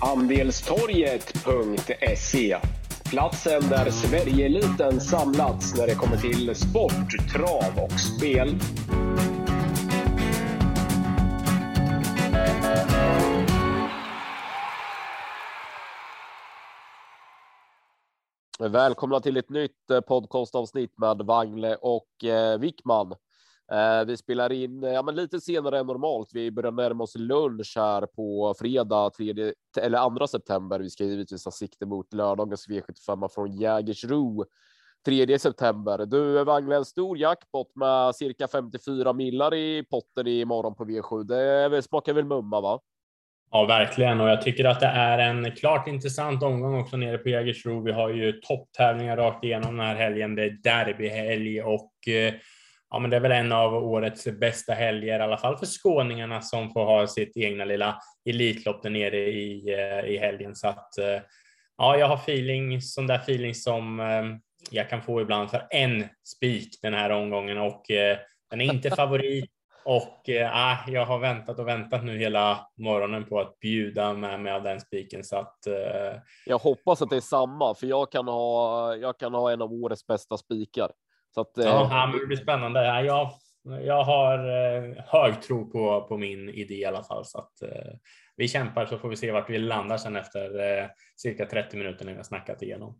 Andelstorget.se Platsen där Sverigeeliten samlats när det kommer till sport, trav och spel. Välkomna till ett nytt eh, podcastavsnitt med Wangle och eh, Wickman. Eh, vi spelar in eh, ja, men lite senare än normalt. Vi börjar närma oss lunch här på fredag, 3 eller 2 september. Vi ska givetvis ha sikte mot lördagens V75 från Jägersro 3 september. Du Wangle, en stor jackpot med cirka 54 millar i potten i morgon på V7. Det smakar väl mumma, va? Ja, verkligen. Och jag tycker att det är en klart intressant omgång också nere på Jägersro. Vi har ju topptävlingar rakt igenom den här helgen. Det är derbyhelg och eh, ja, men det är väl en av årets bästa helger, i alla fall för skåningarna som får ha sitt egna lilla Elitlopp där nere i, eh, i helgen. Så att äh, ja, jag har feeling, sån där feeling som äh, jag kan få ibland för en spik den här omgången och den är inte favorit. Och äh, jag har väntat och väntat nu hela morgonen på att bjuda med mig av den spiken så att. Äh... Jag hoppas att det är samma, för jag kan ha. Jag kan ha en av årets bästa spikar. Så att, ja, eh, men det blir spännande. Jag, jag har eh, hög tro på, på min idé i alla fall, så att eh, vi kämpar så får vi se vart vi landar sen efter eh, cirka 30 minuter när vi har snackat igenom.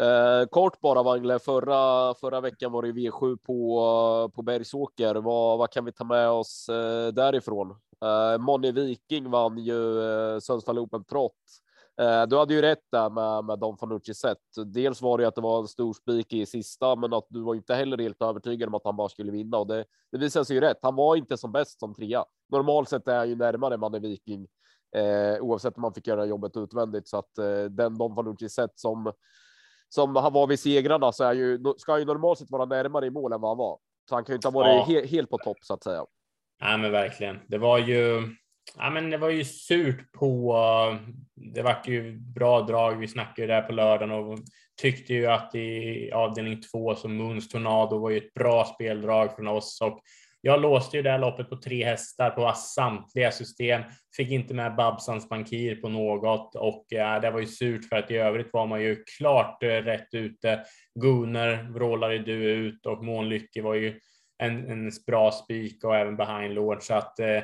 Eh, kort bara Wangle, förra, förra veckan var det V7 på, på Bergsåker. Vad, vad kan vi ta med oss eh, därifrån? Eh, Moni Viking vann ju eh, Sundsvall Open Trot Eh, du hade ju rätt där med, med Don Fanucci sett. Dels var det att det var en stor spik i sista, men att du var inte heller helt övertygad om att han bara skulle vinna och det, det visade sig ju rätt. Han var inte som bäst som trea. Normalt sett är han ju närmare man är Viking, eh, oavsett om man fick göra jobbet utvändigt så att eh, den Don Fanucci sett som som han var vid segrarna så är ju ska ju normalt sett vara närmare i mål än vad han var. Så han kan ju inte ha varit ja. he helt på topp så att säga. Nej, men verkligen. Det var ju Ja, men det var ju surt på. Det vart ju bra drag. Vi snackade där på lördagen och tyckte ju att i avdelning två så Muns Tornado var ju ett bra speldrag från oss och jag låste ju det här loppet på tre hästar på samtliga system. Fick inte med Babsans bankir på något och ja, det var ju surt för att i övrigt var man ju klart eh, rätt ute. Gunnar vrålade du ut och Månlycke var ju en, en bra spik och även behind Lord så att eh,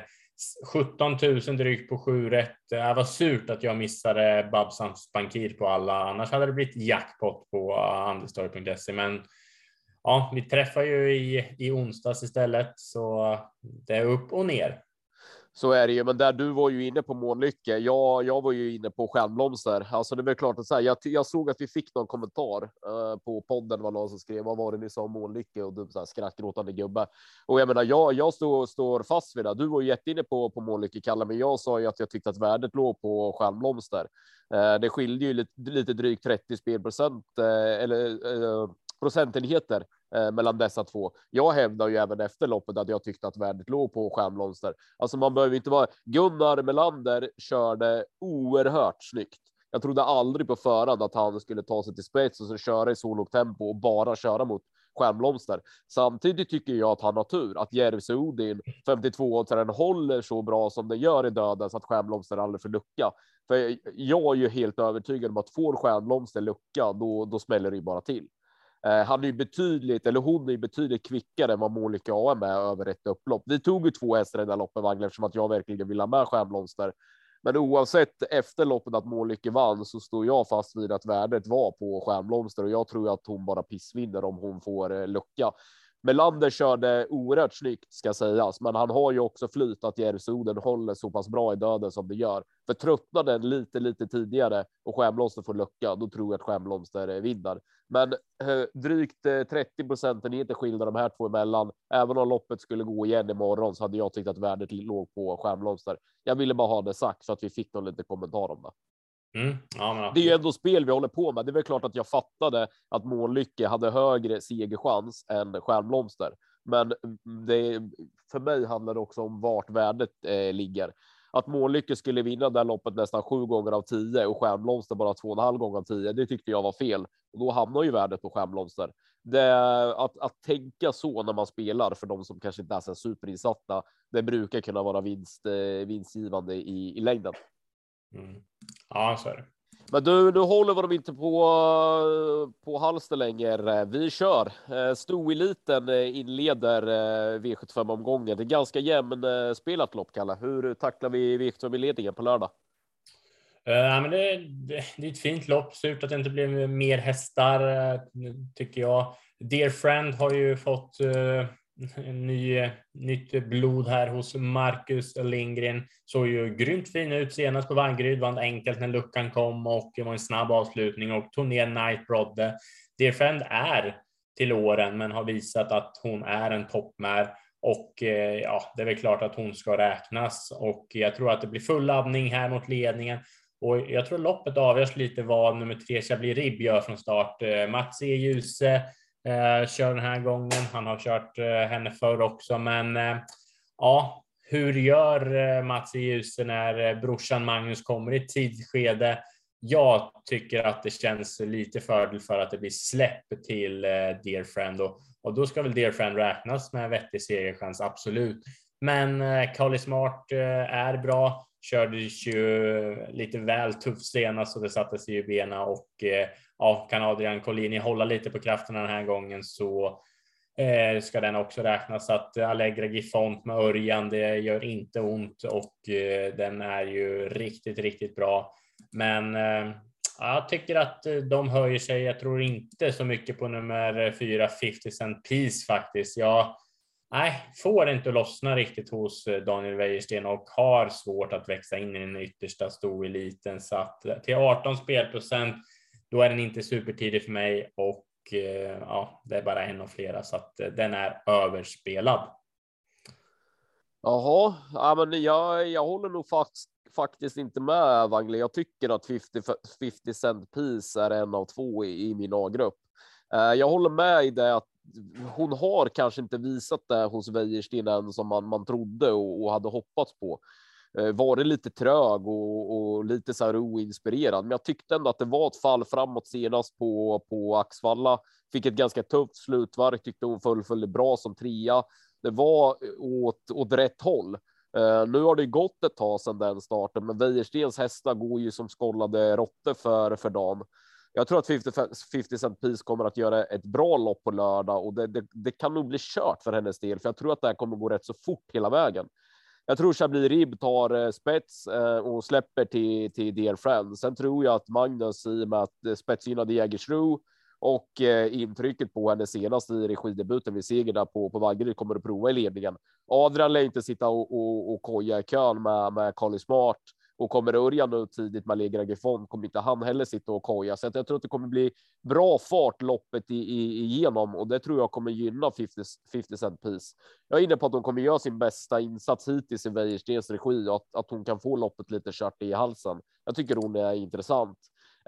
17 000 drygt på 7 rätt. Det var surt att jag missade Babsans bankir på alla, annars hade det blivit jackpot på andelstorg.se. Men ja, vi träffar ju i, i onsdags istället, så det är upp och ner. Så är det ju, men där du var ju inne på Månlycke. Jag, jag var ju inne på Stjärnblomster. Alltså det är väl klart att säga. Jag, jag såg att vi fick någon kommentar uh, på podden var någon som skrev vad var det ni sa om Månlycke och du så här skrattgråtande gubbe. Och jag menar, jag, jag står, står fast vid det. Du var ju jätteinne på på Månlycke Kalle, men jag sa ju att jag tyckte att värdet låg på Stjärnblomster. Uh, det skilde ju lite, lite drygt 30 spelprocent uh, eller procentenheter eh, mellan dessa två. Jag hävdar ju även efter loppet att jag tyckte att värdet låg på stjärnblomster. Alltså man behöver inte vara Gunnar Melander körde oerhört snyggt. Jag trodde aldrig på förhand att han skulle ta sig till spets och så köra i så lågt tempo och bara köra mot stjärnblomster. Samtidigt tycker jag att han har tur att Jerzy Odin 52 den håller så bra som den gör i döden så att stjärnblomster aldrig får lucka. För jag är ju helt övertygad om att får stjärnblomster lucka, då, då smäller det ju bara till. Eh, han är ju betydligt, eller hon är betydligt kvickare än vad Monica AM är över ett upplopp. Vi tog ju två hästar i den här loppet, Wagner, eftersom att jag verkligen vill ha med Stjärnblomster. Men oavsett efter loppet att Monica vann så står jag fast vid att värdet var på Stjärnblomster och jag tror att hon bara pissvinner om hon får eh, lucka. Melander körde oerhört snyggt ska sägas, men han har ju också flyt att Järvsoden håller så pass bra i döden som det gör. För tröttnar den lite, lite tidigare och Stjärnblomster får lucka, då tror jag att Stjärnblomster eh, vinner. Men eh, drygt 30 eh, procentenheter skiljer de här två emellan. Även om loppet skulle gå igen imorgon så hade jag tyckt att värdet låg på Stjärnblomster. Jag ville bara ha det sagt så att vi fick någon liten kommentar om det. Mm. Ja, det är ju ändå spel vi håller på med. Det är väl klart att jag fattade att Månlycke hade högre segerchans än Stjärnblomster, men det, för mig handlar det också om vart värdet eh, ligger. Att Månlycke skulle vinna det loppet nästan sju gånger av tio och Stjärnblomster bara två och en halv gång av tio. Det tyckte jag var fel och då hamnar ju värdet på Stjärnblomster. Det, att, att tänka så när man spelar för de som kanske inte är så superinsatta. Det brukar kunna vara vinst, eh, vinstgivande i, i längden. Mm. Ja, så är det. Men du, nu håller vi dem inte på, på halster längre. Vi kör. Eh, Stoeliten eh, inleder V75-omgången. Det är ganska jämn spelat lopp, Kalle. Hur tacklar vi V75-ledningen på lördag? Ja, men det, det, det, är ett fint lopp. Surt att det inte blev mer hästar, tycker jag. Dear Friend har ju fått en ny, nytt blod här hos Marcus Lindgren. Såg ju grymt fin ut senast på Vaggeryd, vann enkelt när luckan kom och det var en snabb avslutning och tog ner Night Brodde. Defend är till åren, men har visat att hon är en toppmär och eh, ja, det är väl klart att hon ska räknas och jag tror att det blir full laddning här mot ledningen. Och jag tror loppet avgörs lite vad nummer tre Chablis Ribb gör från start. Eh, Mats E. Djuse eh, kör den här gången. Han har kört eh, henne förr också, men eh, ja, hur gör eh, Mats i ljuset när eh, brorsan Magnus kommer i ett tidigt skede? Jag tycker att det känns lite fördel för att det blir släpp till eh, Dear Friend och, och då ska väl Dear Friend räknas med vettig segerchans, absolut. Men eh, Carly Smart eh, är bra, kördes ju lite väl tufft senast och det satte sig i benen och eh, ja, kan Adrian Collini hålla lite på krafterna den här gången så eh, ska den också räknas. Att Allegra Gifont med Örjan, det gör inte ont och eh, den är ju riktigt, riktigt bra. Men eh, jag tycker att eh, de höjer sig. Jag tror inte så mycket på nummer fyra 50 Cent Piece faktiskt. Jag nej, får inte lossna riktigt hos eh, Daniel Wäjersten och har svårt att växa in i den yttersta stoeliten. Så att eh, till 18 spelprocent då är den inte supertidig för mig och eh, ja, det är bara en av flera så att den är överspelad. Jaha, ja, men jag, jag håller nog faktiskt faktiskt inte med Wangle. Jag tycker att 50, 50 cent piece är en av två i, i min A-grupp. Jag håller med i det att hon har kanske inte visat det hos Wäjersten än som man, man trodde och, och hade hoppats på. Eh, varit lite trög och, och, lite så här oinspirerad. Men jag tyckte ändå att det var ett fall framåt senast på, på Axvalla. Fick ett ganska tufft slutvarv, tyckte hon fullföljde bra som trea. Det var åt, åt rätt håll. Uh, nu har det gått ett tag sedan den starten, men Wäjerstens hästar går ju som skållade råttor för, för dagen. Jag tror att 50, 50 Cent Piece kommer att göra ett bra lopp på lördag och det, det, det, kan nog bli kört för hennes del, för jag tror att det här kommer gå rätt så fort hela vägen. Jag tror Chablis Ribb tar eh, spets eh, och släpper till, till Dear Friend. Sen tror jag att Magnus i och med att eh, spetsgynnade Jägersro och intrycket på henne senast i regidebuten vid seger där på, på Vaggeryd kommer att prova i ledningen. Adrian lär inte sitta och, och, och koja i kön med, med Carly Smart och kommer Örjan nu tidigt med Allegra Gifon kommer inte han heller sitta och koja. Så jag tror att det kommer bli bra fart loppet i, i, igenom och det tror jag kommer gynna 50, 50 cent piece. Jag är inne på att hon kommer göra sin bästa insats hittills i Wäjerstens regi och att, att hon kan få loppet lite kört i halsen. Jag tycker hon är intressant.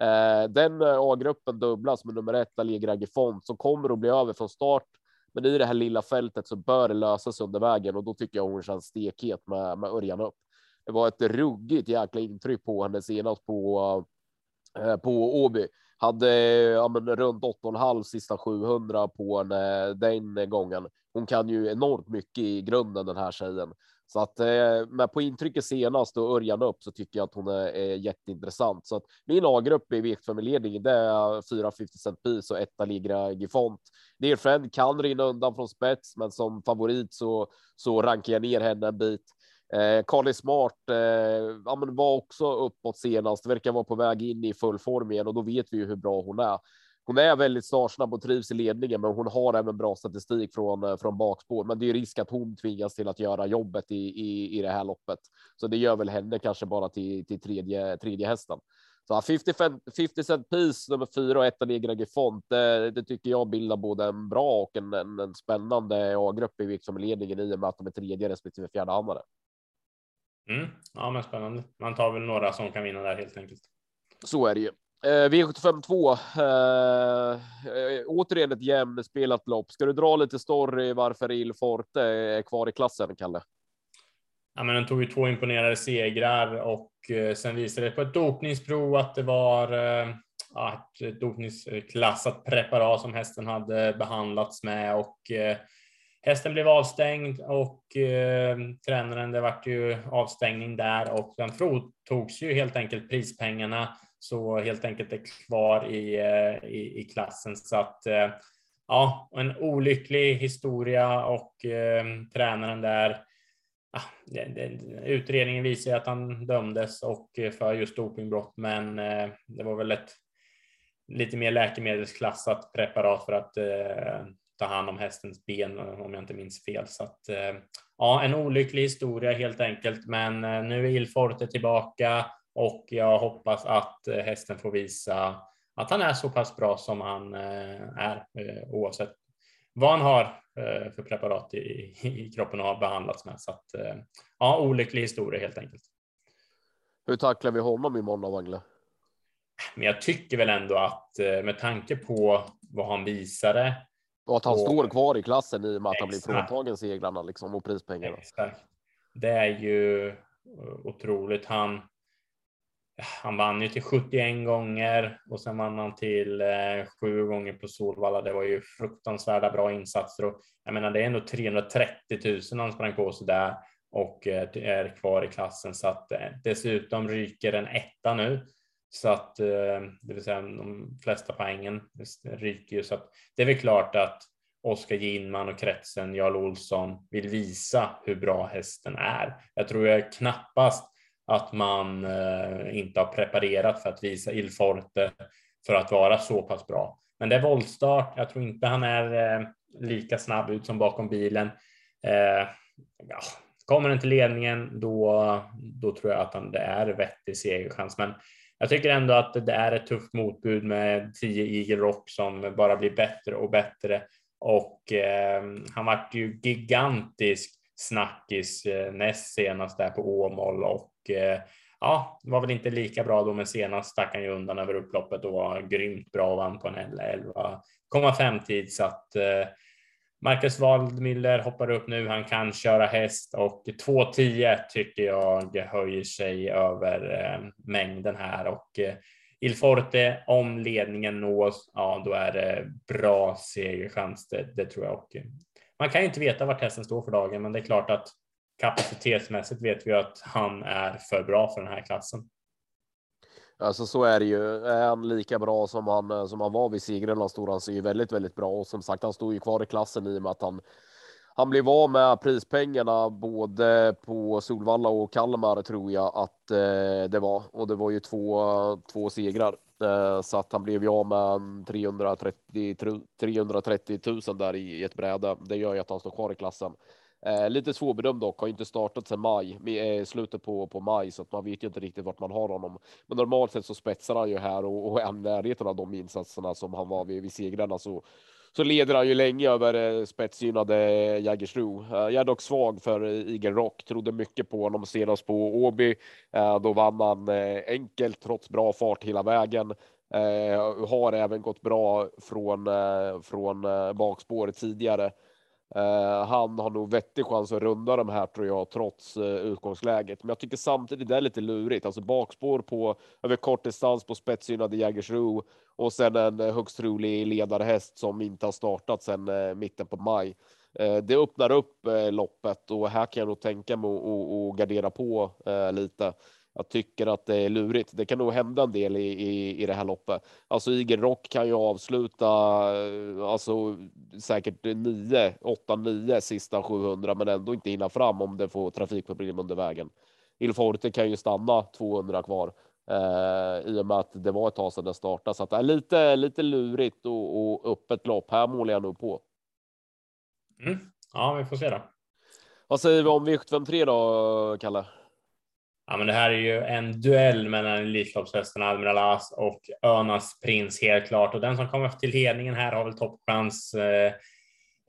Eh, den eh, A-gruppen dubblas med nummer ett Allegra Gifont som kommer att bli över från start. Men i det här lilla fältet så bör det lösas under vägen och då tycker jag hon känns stekhet med, med Örjan upp det var ett ruggigt jäkla intryck på henne senast på eh, på Åby. Hade eh, ja, men, runt 8,5 sista 700 på en, den gången. Hon kan ju enormt mycket i grunden den här tjejen. Så att eh, med på intrycket senast och Örjan upp så tycker jag att hon är, är jätteintressant. Så att min A-grupp i viktfamiljledningen det är 450 cent piece och etta Ligra Gifont. Dear Friend kan rinna undan från spets, men som favorit så, så rankar jag ner henne en bit. Eh, Carly Smart eh, ja, men var också uppåt senast, verkar vara på väg in i full form igen och då vet vi ju hur bra hon är. Hon är väldigt startsnabb och trivs i ledningen, men hon har även bra statistik från eh, från bakspår. Men det är risk att hon tvingas till att göra jobbet i, i, i det här loppet, så det gör väl henne kanske bara till, till tredje, tredje hästen. Så 50, 50 cent piece nummer fyra och ettan Negra Gifont. Det, det, tycker jag bildar både en bra och en, en, en spännande A-grupp i liksom ledningen i och med att de är tredje respektive fjärde handlare. Mm. Ja, men spännande. Man tar väl några som kan vinna där helt enkelt. Så är det ju. Eh, V75 2. Eh, återigen ett jämnspelat lopp. Ska du dra lite story varför Il Forte är kvar i klassen, Kalle? Ja, men den tog ju två imponerande segrar och eh, sen visade det på ett dopningsprov att det var eh, ett dopningsklassat preparat som hästen hade behandlats med och eh, hästen blev avstängd och eh, tränaren, det vart ju avstängning där och den togs ju helt enkelt prispengarna så helt enkelt är kvar i, eh, i, i klassen. Så att eh, ja, en olycklig historia och eh, tränaren där Ah, utredningen visar att han dömdes och för just dopingbrott, men eh, det var väl ett lite mer läkemedelsklassat preparat för att eh, ta hand om hästens ben om jag inte minns fel. Så att, eh, ja, en olycklig historia helt enkelt, men nu är Ilforte tillbaka och jag hoppas att hästen får visa att han är så pass bra som han är oavsett vad han har eh, för preparat i, i kroppen och har behandlats med. Så att, eh, ja, olycklig historia helt enkelt. Hur tacklar vi honom imorgon, Wangle? Men jag tycker väl ändå att eh, med tanke på vad han visade. Och att han och, står kvar i klassen i och med att han blir fråntagen seglarna liksom och prispengarna. Exakt. Det är ju otroligt. Han han vann ju till 71 gånger och sen vann han till eh, sju gånger på Solvalla. Det var ju fruktansvärda bra insatser och jag menar, det är ändå 330 000 han sprang på sig där och eh, är kvar i klassen så att eh, dessutom ryker en etta nu så att eh, det vill säga de flesta poängen ryker ju så att det är väl klart att Oskar Ginman och kretsen Jarl Olsson vill visa hur bra hästen är. Jag tror jag knappast att man eh, inte har preparerat för att visa Il Forte för att vara så pass bra. Men det är våldstart. Jag tror inte han är eh, lika snabb ut som bakom bilen. Ja, kommer den till ledningen då, då tror jag att han, det är vettig segerchans. Men jag tycker ändå att det är ett tufft motbud med 10 Eagle Rock som bara blir bättre och bättre. Och eh, han vart ju gigantisk snackis eh, näst senast där på Åmål och eh, ja, var väl inte lika bra då, men senast stack han ju undan över upploppet och var grymt bra och vann på en 11,5 tid så att eh, Marcus Waldmiller hoppar upp nu. Han kan köra häst och 2.10 tycker jag höjer sig över eh, mängden här och eh, Il Forte om ledningen nås, ja, då är det bra segerchans. Det, det tror jag och eh, man kan ju inte veta vart hästen står för dagen, men det är klart att kapacitetsmässigt vet vi att han är för bra för den här klassen. Alltså så är det ju. Är han lika bra som han eh, som han var vid Sigrena stod han sig ju väldigt, väldigt bra och som sagt, han stod ju kvar i klassen i och med att han han blev av med prispengarna både på Solvalla och Kalmar tror jag att eh, det var och det var ju två, två segrar eh, så att han blev ju av med 330 330 000 där i ett bräde. Det gör ju att han står kvar i klassen. Eh, lite svårbedömd dock, har inte startat sedan maj, eh, slutet på, på maj, så att man vet ju inte riktigt vart man har honom. Men normalt sett så spetsar han ju här och, och är närheten av de insatserna som han var vid, vid segrarna så så leder han ju länge över eh, spetsgynnade Jägersro. Eh, jag är dock svag för eh, Igel Rock, trodde mycket på honom senast på Åby. Eh, då vann han eh, enkelt trots bra fart hela vägen. Eh, har även gått bra från, från bakspår tidigare. Eh, han har nog vettig chans att runda de här tror jag, trots eh, utgångsläget. Men jag tycker samtidigt det är lite lurigt. Alltså bakspår på över kort distans på spetsgynnade Jägersro och sen en eh, högst trolig ledarhäst som inte har startat sedan mitten på maj. det öppnar upp loppet och här kan jag nog tänka mig att gardera på lite jag tycker att det är lurigt. Det kan nog hända en del i, i, i det här loppet. Alltså Iger Rock kan ju avsluta alltså säkert 9, 8, 9 sista 700 men ändå inte hinna fram om det får trafikproblem under vägen. Ilforte kan ju stanna 200 kvar eh, i och med att det var ett tag sedan det startade så att det är lite, lite lurigt och, och öppet lopp. Här målar jag nog på. Mm. Ja, vi får se då. Vad säger vi om V753 då, Kalle? Ja, men det här är ju en duell mellan Elitloppshästen Admiral As och Önas Prins helt klart. Och den som kommer till ledningen här har väl toppchans. Eh,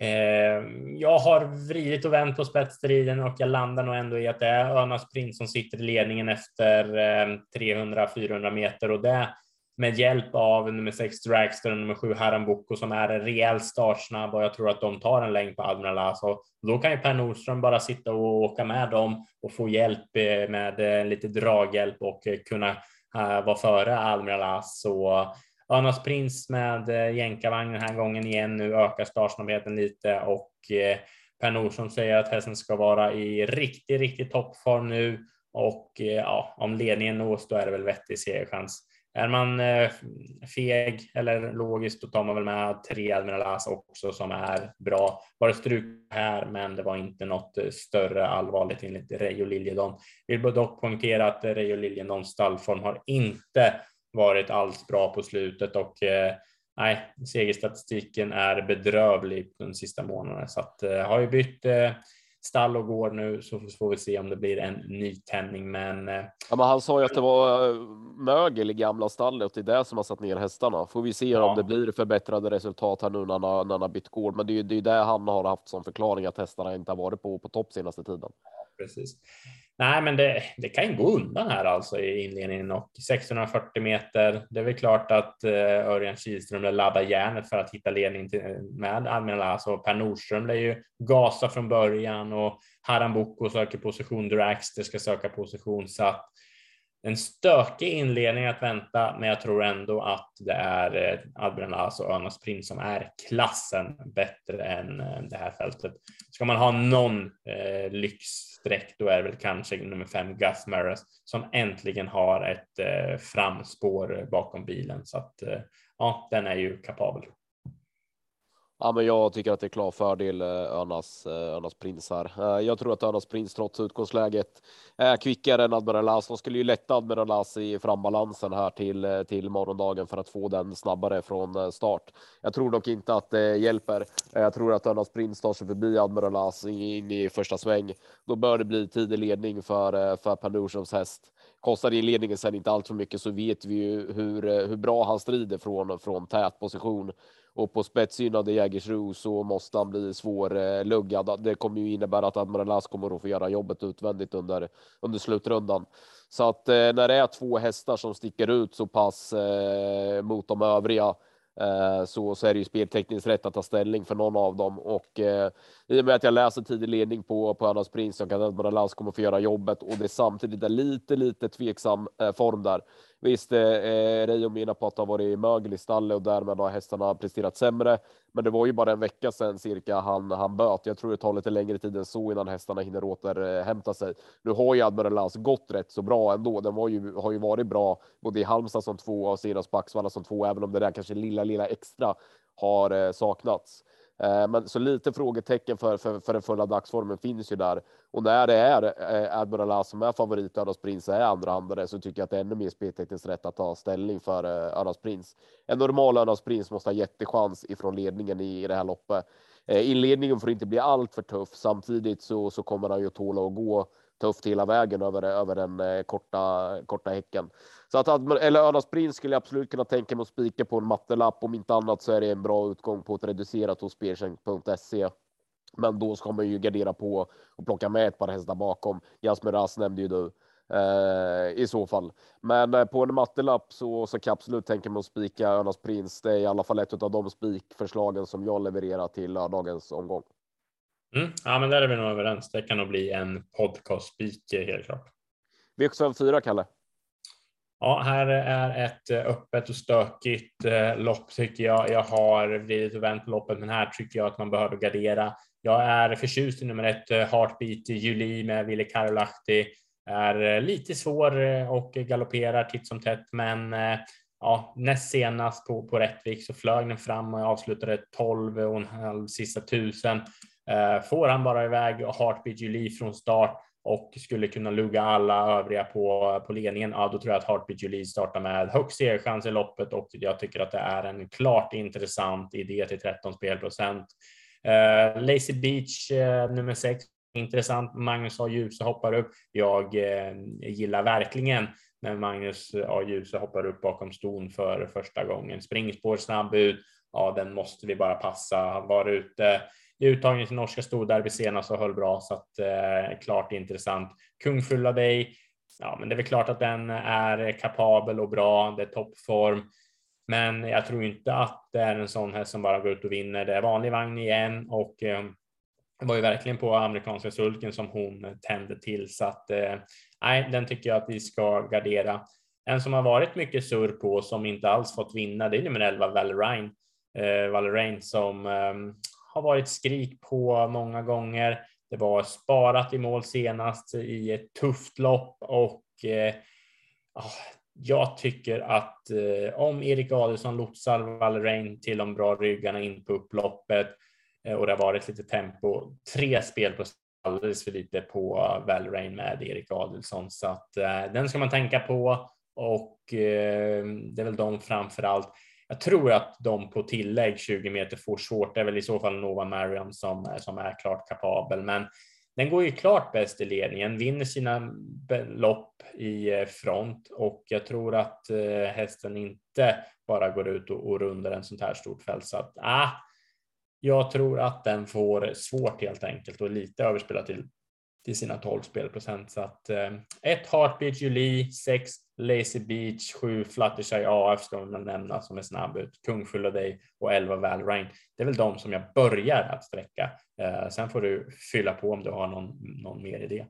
eh, jag har vridit och vänt på spetsstriden och jag landar nog ändå i att det är Önas Prins som sitter i ledningen efter eh, 300-400 meter och det med hjälp av nummer 6 Dragster och nummer 7 Harambuco som är rejält startsnabb och jag tror att de tar en längd på Admiral Alltså. Då kan ju Per Nordström bara sitta och åka med dem och få hjälp eh, med eh, lite draghjälp och eh, kunna vara före Admiral Så Önas Prins med jänkarvagn den här gången igen nu ökar startsnabbheten lite och Per Nordström säger att hästen ska vara i riktig, riktig toppform nu och ja, om ledningen nås då är det väl vettig segerchans. Är man eh, feg eller logisk då tar man väl med tre Admiralas också som är bra. Bara struk här, men det var inte något eh, större allvarligt enligt Reijo Liljedon. Vill dock poängtera att Reijo Liljedons stallform har inte varit alls bra på slutet och eh, nej, segerstatistiken är bedrövlig den sista månaden så att eh, har ju bytt stall och gård nu så får vi se om det blir en nytändning. Men, eh, ja, men han sa ju att det var eh, mögel i gamla stallet och det är det som har satt ner hästarna. Får vi se ja. om det blir förbättrade resultat här nu när han, när han har bytt gård. Men det är ju det, är det han har haft som förklaring att hästarna inte har varit på, på topp senaste tiden. Precis. Nej, men det, det kan ju gå undan här alltså i inledningen och 1640 meter. Det är väl klart att eh, Örjan Kihlström laddar järnet för att hitta ledning till, med Admiral Alltså Per Nordström lär ju gasa från början och Haram Boko söker position. Draxter ska söka position så att en stökig inledning att vänta, men jag tror ändå att det är eh, Albin Adrenalas och Önas Prins som är klassen bättre än eh, det här fältet. Ska man ha någon eh, lyxsträck, då är det väl kanske nummer fem Gus Maris som äntligen har ett eh, framspår bakom bilen så att eh, ja, den är ju kapabel. Ja, men jag tycker att det är klar fördel eh, Önas, eh, Önas prins här. Eh, jag tror att Önas prins trots utgångsläget är kvickare än Admiral As. De skulle ju lätta Admiral As i frambalansen här till, till morgondagen för att få den snabbare från start. Jag tror dock inte att det hjälper. Jag tror att Önas prins tar sig förbi Admiral As in i första sväng. Då bör det bli tidig ledning för, för Per häst. Kostar inledningen sen inte allt för mycket så vet vi ju hur, hur bra han strider från, från tät position och på spetsgynnade Jägersro så måste han bli svårluggad. Eh, det kommer ju innebära att Admiralas kommer att få göra jobbet utvändigt under, under slutrundan. Så att eh, när det är två hästar som sticker ut så pass eh, mot de övriga Eh, så, så är det ju speltekniskt rätt att ta ställning för någon av dem och eh, i och med att jag läser tidig ledning på på Önas Prins så kan Edmund Lans kommer få göra jobbet och det är samtidigt en lite, lite tveksam eh, form där. Visst, eh, Reijo menar på att det har varit mögel i stallet och därmed har hästarna presterat sämre. Men det var ju bara en vecka sedan cirka han, han böt. Jag tror det tar lite längre tid än så innan hästarna hinner återhämta sig. Nu har ju Admiral Lance gått rätt så bra ändå. Den var ju, har ju varit bra både i Halmstad som två och senast på Axvalla som två, även om det där kanske lilla, lilla extra har eh, saknats. Eh, men så lite frågetecken för, för, för den fulla dagsformen finns ju där. Och när det är eh, Admiral As som är favorit och Önas Prins är andrahandare så tycker jag att det är ännu mer speltekniskt rätt att ta ställning för eh, Önas Prins. En normal Önas Prins måste ha jättechans ifrån ledningen i, i det här loppet. Inledningen får inte bli allt för tuff. Samtidigt så, så kommer han ju tåla att gå tufft hela vägen över, över den eh, korta, korta häcken. Så att, eller Önas Prins skulle jag absolut kunna tänka mig att spika på en mattelapp. Om inte annat så är det en bra utgång på ett reducerat hos speltjänst.se. Men då ska man ju gardera på och plocka med ett par hästar bakom. Jasmin Rass nämnde ju du eh, i så fall. Men eh, på en mattelapp så, så kan jag absolut tänka mig att spika Örnas Prins. Det är i alla fall ett av de spikförslagen som jag levererar till lördagens omgång. Mm, ja, men där är vi nog överens. Det kan nog bli en podcast spik helt klart. V754, Kalle. Ja, här är ett eh, öppet och stökigt eh, lopp tycker jag. Jag har vridit och vänt loppet, men här tycker jag att man behöver gardera. Jag är förtjust i nummer ett, eh, Heartbeat Juli med Ville Karolahti. Är lite svår och galopperar titt som tätt, men ja, näst senast på, på Rättvik så flög den fram och avslutade 12 och en halv sista tusen. Eh, får han bara iväg Heartbeat Julie från start och skulle kunna lugga alla övriga på, på ledningen, ja, då tror jag att Heartbeat Julie startar med högst segerchans i loppet och jag tycker att det är en klart intressant idé till 13 spelprocent. Uh, Lazy Beach uh, nummer 6, intressant. Magnus A. Djuse hoppar upp. Jag uh, gillar verkligen när Magnus A. Djuse hoppar upp bakom ston för första gången. Springspår snabb ut. Ja, den måste vi bara passa. Han var ute i uttagningen till norska storderby senast och höll bra så att eh, klart intressant. Kungfulla dig. Ja, men det är väl klart att den är kapabel och bra. Det är toppform, men jag tror inte att det är en sån här som bara går ut och vinner. Det är vanlig vagn igen och eh, var ju verkligen på amerikanska sulken som hon tände till så att eh, den tycker jag att vi ska gardera. En som har varit mycket surr på som inte alls fått vinna, det är nummer 11 Valerain. Eh, Valerain som eh, har varit skrik på många gånger. Det var sparat i mål senast i ett tufft lopp och eh, ah, jag tycker att eh, om Erik Adelsson lotsar Valerain till de bra ryggarna in på upploppet eh, och det har varit lite tempo, tre spel på alldeles för lite på Valerain med Erik Adelsson så att eh, den ska man tänka på och eh, det är väl de framför allt. Jag tror att de på tillägg 20 meter får svårt. Det är väl i så fall Nova Mariam som, som är klart kapabel, men den går ju klart bäst i ledningen, vinner sina lopp i eh, front. Och jag tror att eh, hästen inte bara går ut och, och rundar en sånt här stort fält. Så att ah, jag tror att den får svårt helt enkelt och lite överspelat till till sina 12 spelprocent. Så att eh, ett Heartbeat Julie, sex Lazy Beach, sju Fluttershy AF ska man nämna som är snabb ut, Kungfull och dig och 11 Valrain. Det är väl de som jag börjar att sträcka. Eh, sen får du fylla på om du har någon, någon mer idé.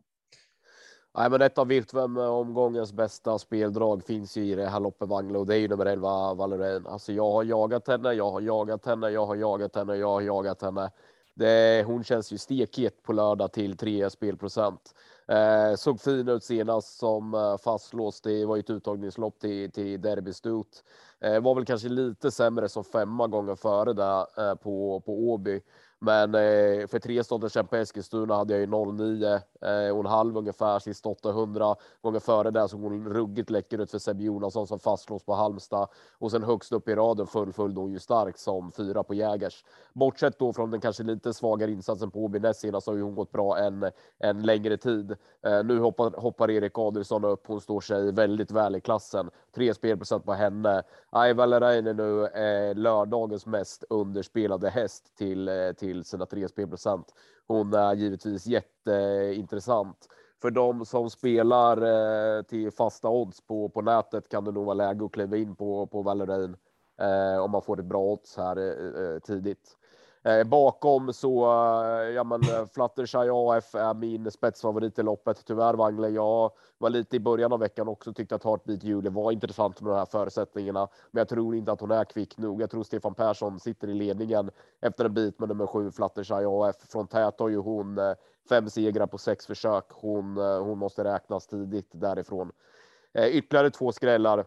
Nej, men ett av Virtuem omgångens bästa speldrag finns ju i det här loppet Wanglo och det är ju nummer 11 Valerain. Alltså jag har jagat henne, jag har jagat henne, jag har jagat henne, jag har jagat henne. Det, hon känns ju stekhet på lördag till 3 spelprocent. Eh, såg fin ut senast som eh, fastlåst. Det var ju ett uttagningslopp till, till derbystut. Eh, var väl kanske lite sämre som femma gånger före där eh, på, på Åby. Men eh, för tre Kämpa på Eskilstuna hade jag ju 09 eh, och en halv ungefär sist 800 gånger före där så hon ruggigt läcker ut för Sebbe Jonasson som fastslås på Halmstad och sen högst upp i raden fullföljde hon ju starkt som fyra på Jägers. Bortsett då från den kanske lite svagare insatsen på Åby näst senast har ju hon gått bra en, en längre tid. Eh, nu hoppar, hoppar Erik Adelsson upp. Hon står sig väldigt väl i klassen. Tre spelprocent på henne. Aivalarainen nu är lördagens mest underspelade häst till, eh, till sina tre spelprocent. Hon är givetvis jätteintressant. För de som spelar eh, till fasta odds på, på nätet kan det nog vara läge att kliva in på, på Valerain eh, om man får ett bra odds här eh, tidigt. Eh, bakom så, eh, ja men eh, Fluttershy AF är min spetsfavorit i loppet. Tyvärr Wangle, jag var lite i början av veckan också tyckte att Heartbeat Julie var intressant med de här förutsättningarna. Men jag tror inte att hon är kvick nog. Jag tror Stefan Persson sitter i ledningen efter en bit med nummer sju Fluttershy AF. Från tät har ju hon eh, fem segrar på sex försök. Hon, eh, hon måste räknas tidigt därifrån. Eh, ytterligare två skrällar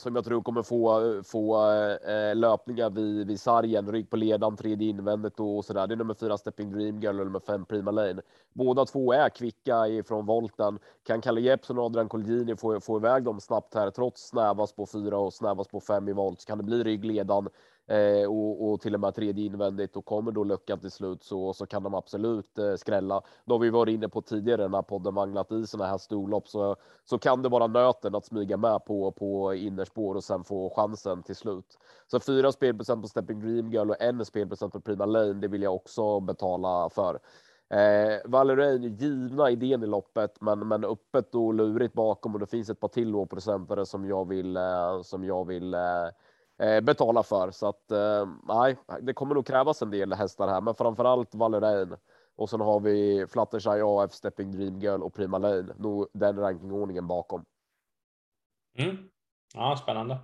som jag tror kommer få, få eh, löpningar vid, vid sargen, rygg på ledan, tredje invändigt och så där. Det är nummer fyra Stepping Dream Girl och nummer fem Prima Lane. Båda två är kvicka ifrån volten. Kan Kalle Jeppsson och Adrian Colgjini få, få iväg dem snabbt här trots snävas på fyra och snävas på fem i volt så kan det bli ryggledan eh, och, och, till och med tredje invändigt och kommer då luckan till slut så, så kan de absolut eh, skrälla. Då har vi varit inne på tidigare när podden manglat i sådana här storlopp så, så kan det vara nöten att smyga med på, på innerspår och sen få chansen till slut. Så fyra spelprocent på Stepping Dream Girl och en spelprocent på Prima Lane, det vill jag också betala för. Eh, Valerain givna idén i loppet, men, men öppet och lurigt bakom och det finns ett par till procentare som jag vill, eh, som jag vill eh, betala för. Så att eh, nej, det kommer nog krävas en del hästar här, men framför allt Valerain. Och sen har vi Fluttershy AF, Stepping Dream Girl och Prima Lane. Nog den rankingordningen bakom. Mm. Ja, spännande.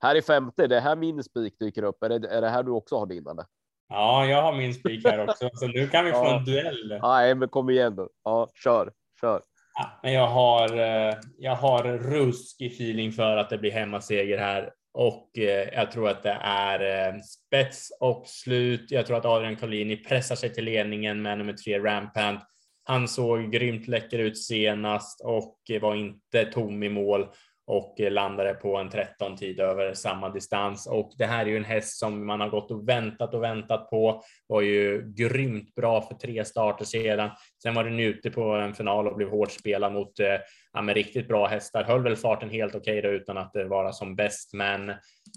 Här i femte, det är här min spik dyker upp. Är det, är det här du också har din eller? Ja, jag har min spik här också, så nu kan vi få en duell. Nej, men kom igen då. Ja, kör, kör. Ja, men jag har, eh, jag har ruskig feeling för att det blir hemmaseger här och eh, jag tror att det är eh, spets och slut. Jag tror att Adrian Collini pressar sig till ledningen med nummer tre Rampant. Han såg grymt läcker ut senast och var inte tom i mål och landade på en 13 tid över samma distans. Och det här är ju en häst som man har gått och väntat och väntat på. Var ju grymt bra för tre starter sedan. Sen var den ute på en final och blev hårt spelad mot eh, ja, med riktigt bra hästar. Höll väl farten helt okej okay utan att eh, vara som bäst, men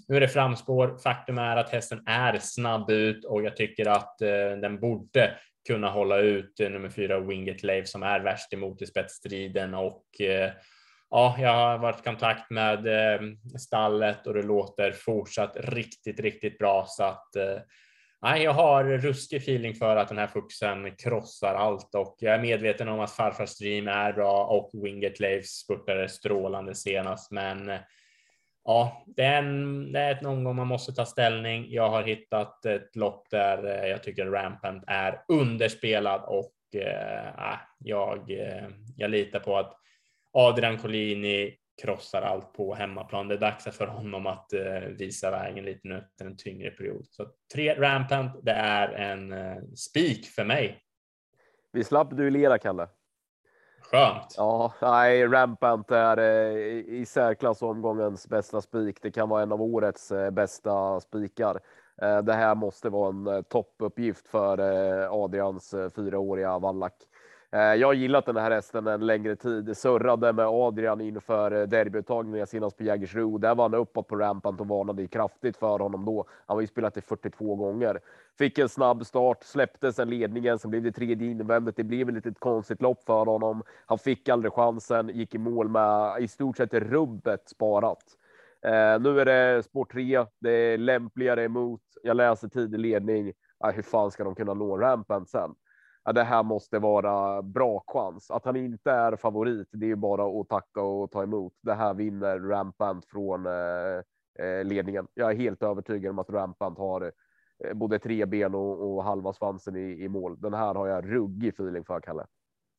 nu är det framspår. Faktum är att hästen är snabb ut och jag tycker att eh, den borde kunna hålla ut eh, nummer fyra Winget Lave som är värst emot i spetsstriden och eh, ja, jag har varit i kontakt med eh, stallet och det låter fortsatt riktigt, riktigt bra så att eh, Nej, jag har ruskig feeling för att den här fuxen krossar allt och jag är medveten om att farfar stream är bra och Winget Laves spurtade strålande senast, men eh, ja, det är, en, det är ett omgång man måste ta ställning. Jag har hittat ett lopp där jag tycker Rampant är underspelad och eh, jag, jag litar på att Adrian Collini krossar allt på hemmaplan. Det är dags för honom att eh, visa vägen lite nu efter en tyngre period. Så tre Rampant, det är en eh, spik för mig. Vi slapp duellera, Kalle. Skönt. Ja, nej, Rampant är eh, i särklass omgångens bästa spik. Det kan vara en av årets bästa spikar. Det här måste vara en toppuppgift för Adrians fyraåriga vallack. Eh, jag har gillat den här hästen en längre tid. Surrade med Adrian inför eh, derbyuttagningen senast på Jägersro. Där var han uppåt på Rampant och varnade kraftigt för honom då. Han har ju spelat det 42 gånger. Fick en snabb start, släppte sen ledningen, sen blev det tredje invändet. Det blev ett litet konstigt lopp för honom. Han fick aldrig chansen, gick i mål med i stort sett rubbet sparat. Eh, nu är det spår 3, det är lämpligare emot. Jag läser tidig ledning. Ah, hur fan ska de kunna nå rampen sen? Ja, det här måste vara bra chans. Att han inte är favorit, det är bara att tacka och ta emot. Det här vinner Rampant från eh, eh ledningen. Jag är helt övertygad om att Rampant har Eh, både tre ben och, och halva svansen i, i mål. Den här har jag ruggig feeling för, Kalle.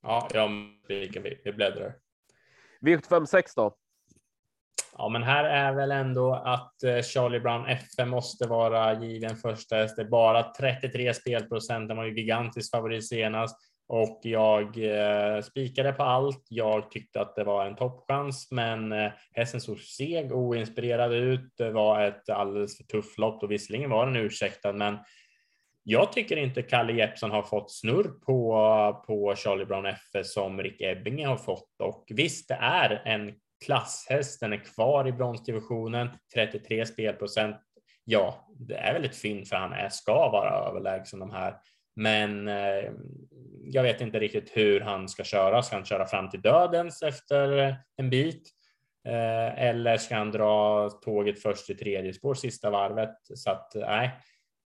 Ja, jag vi, vi bläddrar. V75 då? Ja, men här är väl ändå att eh, Charlie Brown FM måste vara given första häst. Det är bara 33 spelprocent. Den var ju gigantisk favorit senast och jag eh, spikade på allt. Jag tyckte att det var en toppchans, men eh, hästen såg seg och oinspirerad ut. Det var ett alldeles för tufft lopp och visserligen var den ursäktad, men jag tycker inte Kalle Jeppsson har fått snurr på, på Charlie Brown F som Rick Ebbinge har fått och visst, det är en klasshästen är kvar i bronsdivisionen, 33 spelprocent. Ja, det är väldigt fint för han är, ska vara överlägsen de här men eh, jag vet inte riktigt hur han ska köra. Ska han köra fram till dödens efter en bit? Eh, eller ska han dra tåget först i tredje spår sista varvet? Så att nej,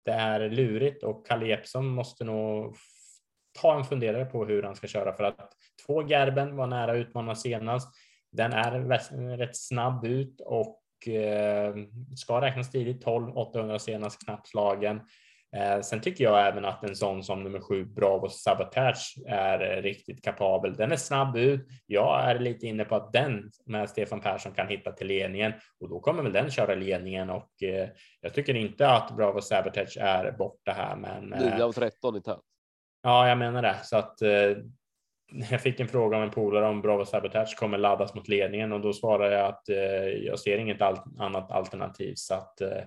det är lurigt och Kalle Jeppsson måste nog ta en funderare på hur han ska köra för att två Gerben var nära utmana senast. Den är rätt snabb ut och eh, ska räknas tidigt 12 800 senast knappt slagen. Eh, sen tycker jag även att en sån som nummer sju, Bravo Sabotage, är riktigt kapabel. Den är snabb ut. Jag är lite inne på att den med Stefan Persson kan hitta till ledningen och då kommer väl den köra ledningen och eh, jag tycker inte att Bravo Sabotage är borta här. Men 9 eh, av 13 i tät. Ja, jag menar det så att jag fick en fråga av en polare om Bravo Sabotage kommer laddas mot ledningen och då svarade jag att eh, jag ser inget annat alternativ. Så att eh,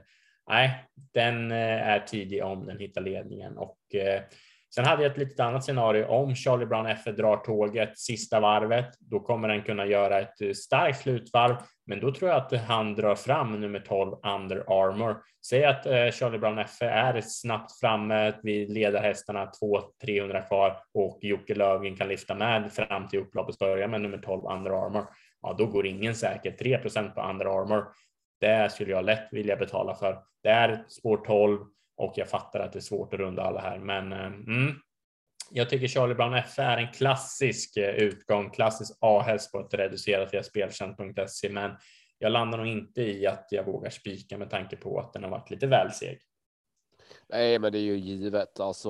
nej, den eh, är tidig om den hittar ledningen och eh, Sen hade jag ett litet annat scenario. Om Charlie Brown F drar tåget sista varvet, då kommer den kunna göra ett eh, starkt slutvarv. Men då tror jag att han drar fram nummer 12 Under Armour. Säg att eh, Charlie Brown F är snabbt framme vid ledarhästarna 200-300 kvar och Jocke Löfgren kan lyfta med fram till upploppets början med nummer 12 Under Armour. Ja, då går ingen säker. 3% på Under Armour. Det skulle jag lätt vilja betala för. Det är spår 12 och jag fattar att det är svårt att runda alla här, men eh, mm, jag tycker Charlie Brown F är en klassisk eh, utgång, klassisk A-häst på ett reducerat via Spelkänt.se. men jag landar nog inte i att jag vågar spika med tanke på att den har varit lite väl seg. Nej, men det är ju givet. Alltså,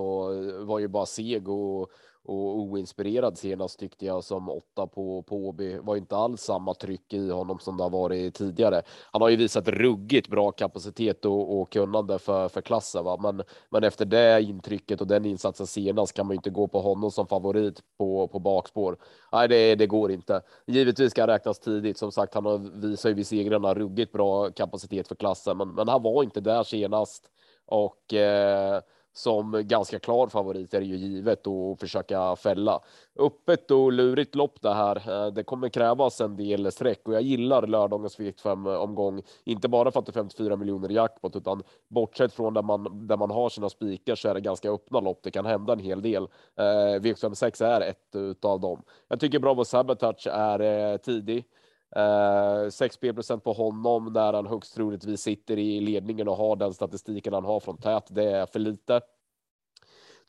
var ju bara seg och och oinspirerad senast tyckte jag som åtta på på Åby var inte alls samma tryck i honom som det har varit tidigare. Han har ju visat ruggigt bra kapacitet och, och kunnande för, för klassen, va? Men, men efter det intrycket och den insatsen senast kan man ju inte gå på honom som favorit på, på bakspår. Nej, det, det går inte. Givetvis ska han räknas tidigt. Som sagt, han har visar ju vid segrarna ruggigt bra kapacitet för klassen, men, men han var inte där senast och eh, som ganska klar favorit är det ju givet att försöka fälla. Öppet och lurigt lopp det här. Eh, det kommer krävas en del streck och jag gillar lördagens V75 omgång. Inte bara för att det är 54 miljoner i jackpot utan bortsett från där man där man har sina spikar så är det ganska öppna lopp. Det kan hända en hel del. Eh, V76 är ett utav dem. Jag tycker Bravo Sabotage är eh, tidig. Eh, 6 spelprocent på honom där han högst troligtvis sitter i ledningen och har den statistiken han har från tät. Det är för lite.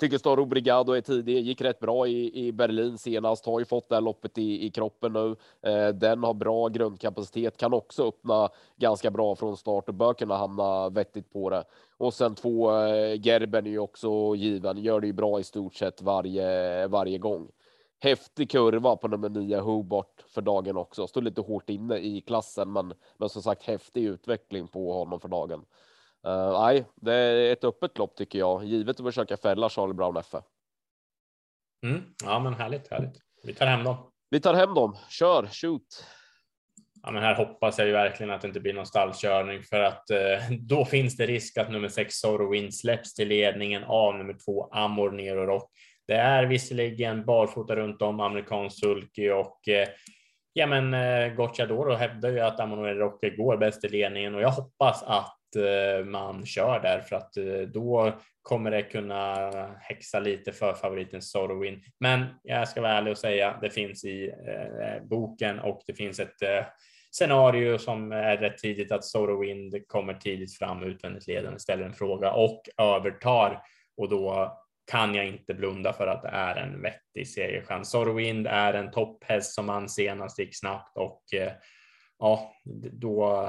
Tycker Staro Brigado är tidig, gick rätt bra i, i Berlin senast, har ju fått det här loppet i, i kroppen nu. Eh, den har bra grundkapacitet, kan också öppna ganska bra från start och bör kunna hamna vettigt på det. Och sen två eh, Gerben är ju också given, gör det ju bra i stort sett varje, varje gång. Häftig kurva på nummer nio Hobart för dagen också. Står lite hårt inne i klassen, men, men som sagt häftig utveckling på honom för dagen. Uh, nej, det är ett öppet lopp tycker jag, givet att försöka fälla Charlie Brown FF. Mm, ja, men härligt, härligt. Vi tar hem dem. Vi tar hem dem. Kör, shoot. Ja, men här hoppas jag ju verkligen att det inte blir någon stallkörning för att eh, då finns det risk att nummer sex Sorrowin släpps till ledningen av nummer två Amor Nero Rock. Det är visserligen barfota runt om amerikansk sulky och eh, ja, men eh, Gocciadoro hävdar ju att Amor Nero går bäst i ledningen och jag hoppas att Eh, man kör där för att eh, då kommer det kunna häxa lite för favoriten Sorowin. Men jag ska vara ärlig och säga det finns i eh, boken och det finns ett eh, scenario som är rätt tidigt att Sorowind kommer tidigt fram utvändigt ledande, ställer en fråga och övertar och då kan jag inte blunda för att det är en vettig segerchans. Sorwind är en topphäst som man senast gick snabbt och eh, ja, då,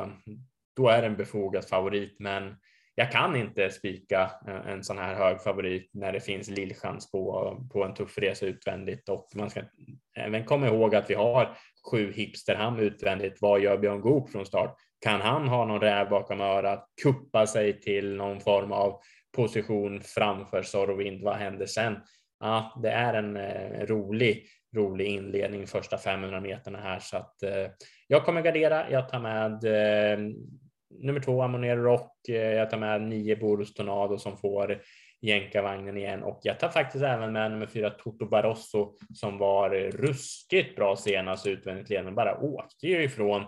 då är det en befogad favorit. Men jag kan inte spika eh, en sån här hög favorit när det finns lillchans på, på en tuff resa utvändigt och man ska även komma ihåg att vi har sju hipsterham utvändigt. Vad gör Björn Goop från start? Kan han ha någon räv bakom örat, kuppa sig till någon form av position framför Sorovind. Vad händer sen? Ja, det är en eh, rolig, rolig inledning första 500 meterna här så att eh, jag kommer gardera. Jag tar med eh, nummer två Ammoner Rock. Eh, jag tar med nio Boros Tornado som får jänkarvagnen igen och jag tar faktiskt även med nummer fyra Toto Barosso som var ruskigt bra senast utvändigt ledande. Bara åkte ju ifrån.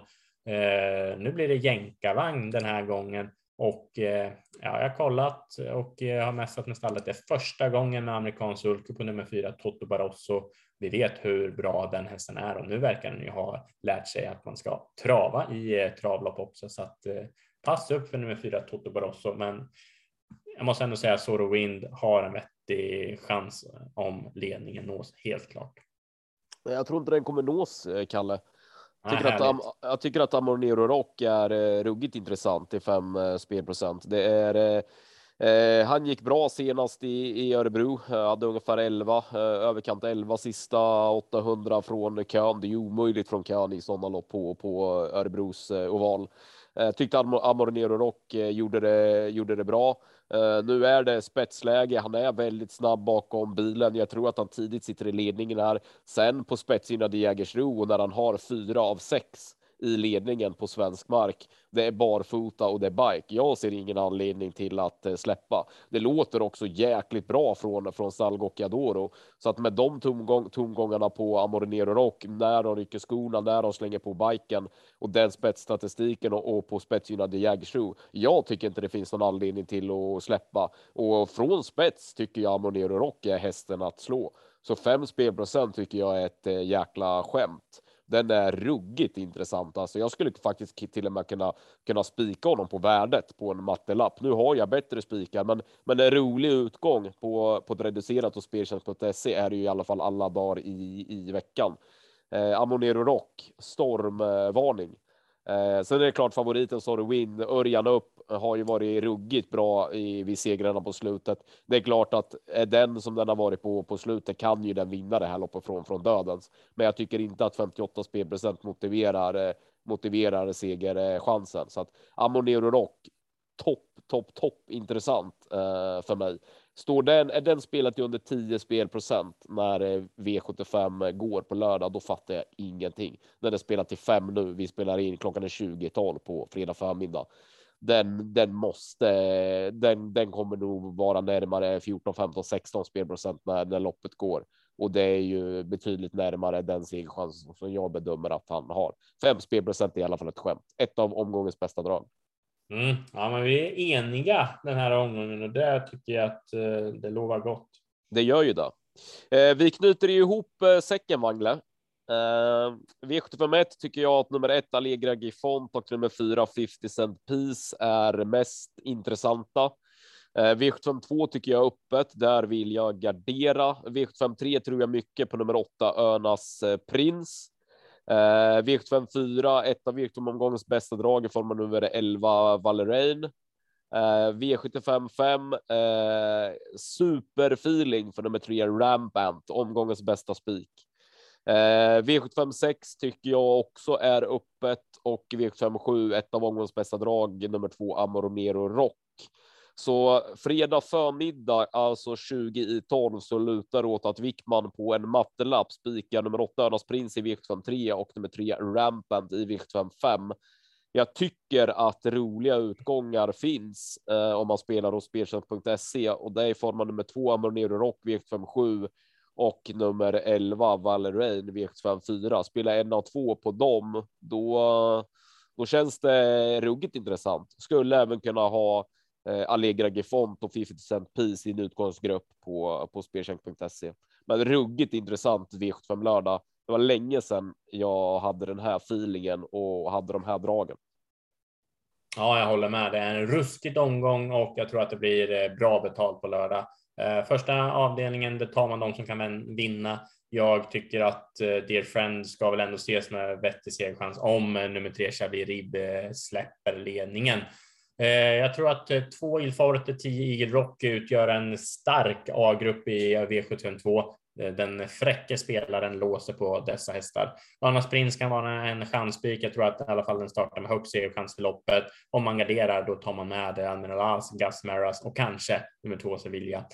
Eh, nu blir det jänkarvagn den här gången och eh, ja, jag har kollat och eh, har mässat med stallet. Det är första gången med amerikansk sulke på nummer fyra Toto Barosso vi vet hur bra den hästen är och nu verkar den ju ha lärt sig att man ska trava i eh, travlopp också så att pass upp för nummer fyra Toto Barosso. Men jag måste ändå säga att Soro Wind har en vettig chans om ledningen nås helt klart. Jag tror inte den kommer nås, Kalle. Tycker, ah, att, jag tycker att Amor Nero Rock är ruggigt intressant i fem spelprocent. Det är Eh, han gick bra senast i, i Örebro, eh, hade ungefär 11, eh, överkant 11 sista 800 från kön. Det är omöjligt från kön i sådana lopp på, på Örebros eh, oval. Eh, tyckte Amornero Rock eh, gjorde, det, gjorde det bra. Uh, nu är det spetsläge. Han är väldigt snabb bakom bilen. Jag tror att han tidigt sitter i ledningen här. Sen på spetsinade Jägersro och när han har fyra av sex i ledningen på svensk mark. Det är barfota och det är bike. Jag ser ingen anledning till att eh, släppa. Det låter också jäkligt bra från från Salgocchiadoro så att med de tomgång, tomgångarna på Amorinero Rock när de rycker skorna, när de slänger på biken och den spetsstatistiken och, och på spetsgynnade Jägersro. Jag tycker inte det finns någon anledning till att släppa och från spets tycker jag Amorinero Rock är hästen att slå. Så 5 spelprocent tycker jag är ett eh, jäkla skämt den är ruggigt intressant. Alltså jag skulle faktiskt till och med kunna kunna spika honom på värdet på en mattelapp. Nu har jag bättre spikar, men men en rolig utgång på på ett reducerat och speltjänst.se är det ju i alla fall alla dagar i i veckan. Eh, Amonero Rock stormvarning. Eh, sen är det klart favoriten Sorry Win, Örjan upp eh, har ju varit ruggigt bra i, vid segrarna på slutet. Det är klart att är den som den har varit på på slutet kan ju den vinna det här loppet från från dödens. Men jag tycker inte att 58 spelprocent motiverar eh, motiverar segerchansen så att Amonero Rock topp, topp, topp intressant eh, för mig. Står den, är den spelat under 10 spelprocent när eh, V75 går på lördag, då fattar jag ingenting. När det spelar till 5 nu, vi spelar in klockan är 20.12 på fredag förmiddag. Den, den måste, den, den kommer nog vara närmare 14, 15, 16 spelprocent när, när loppet går. Och det är ju betydligt närmare den segerchans som jag bedömer att han har. 5 spelprocent är i alla fall ett skämt. Ett av omgångens bästa drag. Mm. Ja, men vi är eniga den här omgången och det tycker jag att eh, det lovar gott. Det gör ju det. Eh, vi knyter ihop eh, säcken, Wangle. V751 tycker jag att nummer ett Allegra Gifont och nummer fyra 50 Cent Piece är mest intressanta. V752 tycker jag är öppet. Där vill jag gardera. V753 tror jag mycket på nummer åtta Önas Prins. Eh, V754, ett av V75-omgångens bästa drag i form av nummer 11 Valerain. Eh, V75 5, eh, superfeeling för nummer 3 Rampant, omgångens bästa spik. Eh, V75 6 tycker jag också är öppet och V75 7, ett av omgångens bästa drag, nummer 2 Amoromero Rock. Så fredag förmiddag, alltså 20 i 12, så lutar åt att Wickman på en mattelapp spikar nummer 8 Örnas Prins i V753 och nummer 3 Rampant i V755. Jag tycker att roliga utgångar finns eh, om man spelar hos speltjänst.se och det är i form av nummer 2 Amornero Rock V757 och nummer 11 Valerain V754. Spela en av två på dem, då, då känns det ruggigt intressant. Skulle även kunna ha Eh, Allegra Gefont och 50 Cent Peace i en utgångsgrupp på, på speltjänst.se. Men ruggigt intressant V75 lördag. Det var länge sedan jag hade den här feelingen och hade de här dragen. Ja, jag håller med. Det är en ruskigt omgång och jag tror att det blir eh, bra betalt på lördag. Eh, första avdelningen, det tar man de som kan vinna. Jag tycker att Dear Friend ska väl ändå ses med vettig segerchans om nummer tre Xavier Rib släpper ledningen. Eh, jag tror att eh, två illfavoriter, 10 Eagle Rock utgör en stark A-grupp i V752. Eh, den fräcke spelaren låser på dessa hästar. Annars Prins kan vara en chanspik. Jag tror att i alla fall den startar med högst segerchans för loppet. Om man garderar, då tar man med Admiral As, Gus Maras och kanske nummer två Sevilla.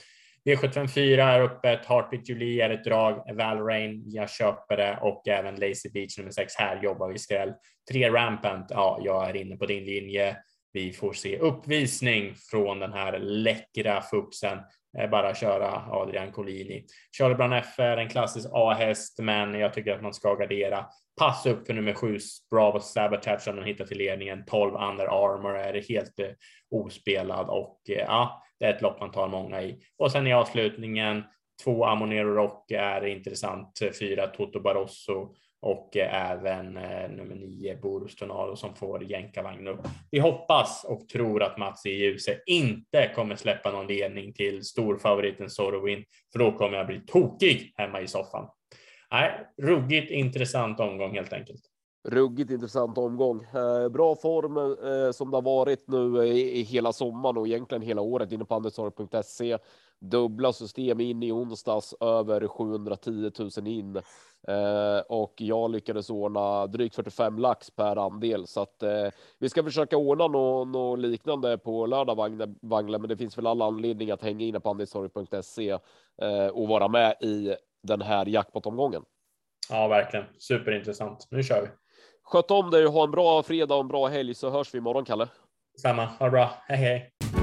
V754 är öppet. Heartbeat Julie är ett drag. Valrain, jag köper det och även Lazy Beach nummer sex. Här jobbar vi skräll. Tre Rampant. Ja, jag är inne på din linje. Vi får se uppvisning från den här läckra fuxen eh, bara köra Adrian Collini. Charlie Brown F är en klassisk A-häst, men jag tycker att man ska gardera. Pass upp för nummer sju, Bravo Sabotage som den hittar till ledningen. 12 Under Armour är helt eh, ospelad och eh, ja, det är ett lopp man tar många i. Och sen i avslutningen, två Amonero Rock är intressant. Fyra Toto Barosso och eh, även eh, nummer nio Boros Tornado som får jänkarvagn upp. Vi hoppas och tror att Mats i ljuset inte kommer släppa någon ledning till storfavoriten Sorowin, för då kommer jag bli tokig hemma i soffan. Nej, ruggigt intressant omgång helt enkelt. Ruggigt intressant omgång. Eh, bra form eh, som det har varit nu eh, i, i, hela sommaren och egentligen hela året inne på andelstorp.se dubbla system in i onsdags över 710 000 in eh, och jag lyckades ordna drygt 45 lax per andel så att eh, vi ska försöka ordna något nå liknande på lördag Wangle, men det finns väl alla anledning att hänga inne på andelstorg.se eh, och vara med i den här jackpot-omgången. Ja, verkligen superintressant. Nu kör vi. Sköt om dig och ha en bra fredag och en bra helg så hörs vi imorgon, Kalle. Samma. Ha det bra. Hej, hej.